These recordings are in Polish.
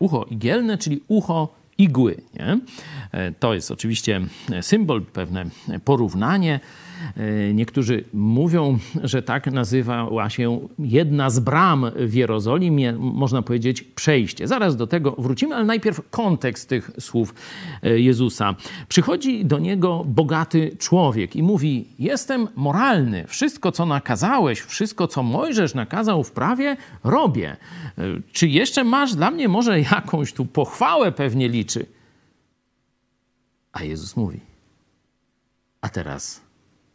ucho igielne, czyli ucho igły. Nie? E, to jest oczywiście symbol, pewne porównanie. E, niektórzy mówią, że tak nazywała się jedna z bram w Jerozolimie, można powiedzieć przejście. Zaraz do tego wrócimy, ale najpierw kontekst tych słów e, Jezusa. Przychodzi do niego bogaty człowiek i mówi: Jestem moralny, wszystko co nakazałeś, wszystko co Mojżesz nakazał w prawie, robię. Czy jeszcze masz dla mnie może jakąś tu pochwałę pewnie liczy? A Jezus mówi: A teraz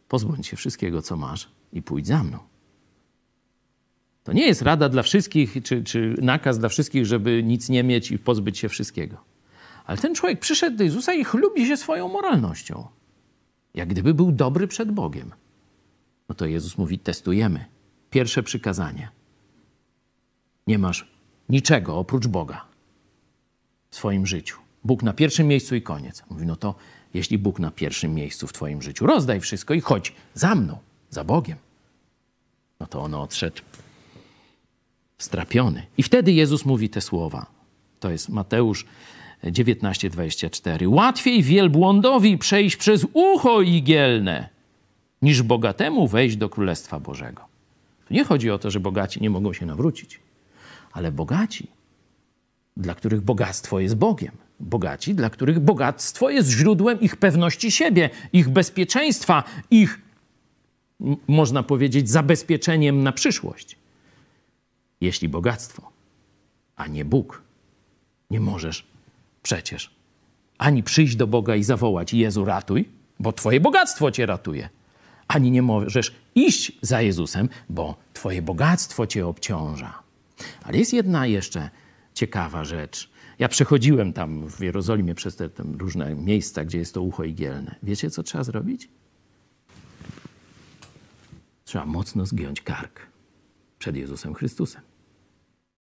pozbądź się wszystkiego, co masz i pójdź za mną. To nie jest rada dla wszystkich, czy, czy nakaz dla wszystkich, żeby nic nie mieć i pozbyć się wszystkiego. Ale ten człowiek przyszedł do Jezusa i chlubi się swoją moralnością. Jak gdyby był dobry przed Bogiem. No to Jezus mówi: testujemy. Pierwsze przykazanie. Nie masz niczego oprócz Boga w swoim życiu. Bóg na pierwszym miejscu i koniec. Mówi: no to jeśli Bóg na pierwszym miejscu w Twoim życiu, rozdaj wszystko i chodź za mną, za Bogiem. No to on odszedł strapiony. I wtedy Jezus mówi te słowa. To jest Mateusz 19:24. Łatwiej wielbłądowi przejść przez ucho igielne, niż bogatemu wejść do Królestwa Bożego. Tu nie chodzi o to, że bogaci nie mogą się nawrócić, ale bogaci, dla których bogactwo jest Bogiem, bogaci, dla których bogactwo jest źródłem ich pewności siebie, ich bezpieczeństwa, ich, można powiedzieć, zabezpieczeniem na przyszłość. Jeśli bogactwo, a nie Bóg, nie możesz przecież ani przyjść do Boga i zawołać Jezu ratuj, bo Twoje bogactwo Cię ratuje, ani nie możesz iść za Jezusem, bo Twoje bogactwo Cię obciąża. Ale jest jedna jeszcze ciekawa rzecz. Ja przechodziłem tam w Jerozolimie przez te, różne miejsca, gdzie jest to ucho igielne. Wiecie, co trzeba zrobić? Trzeba mocno zgiąć kark przed Jezusem Chrystusem.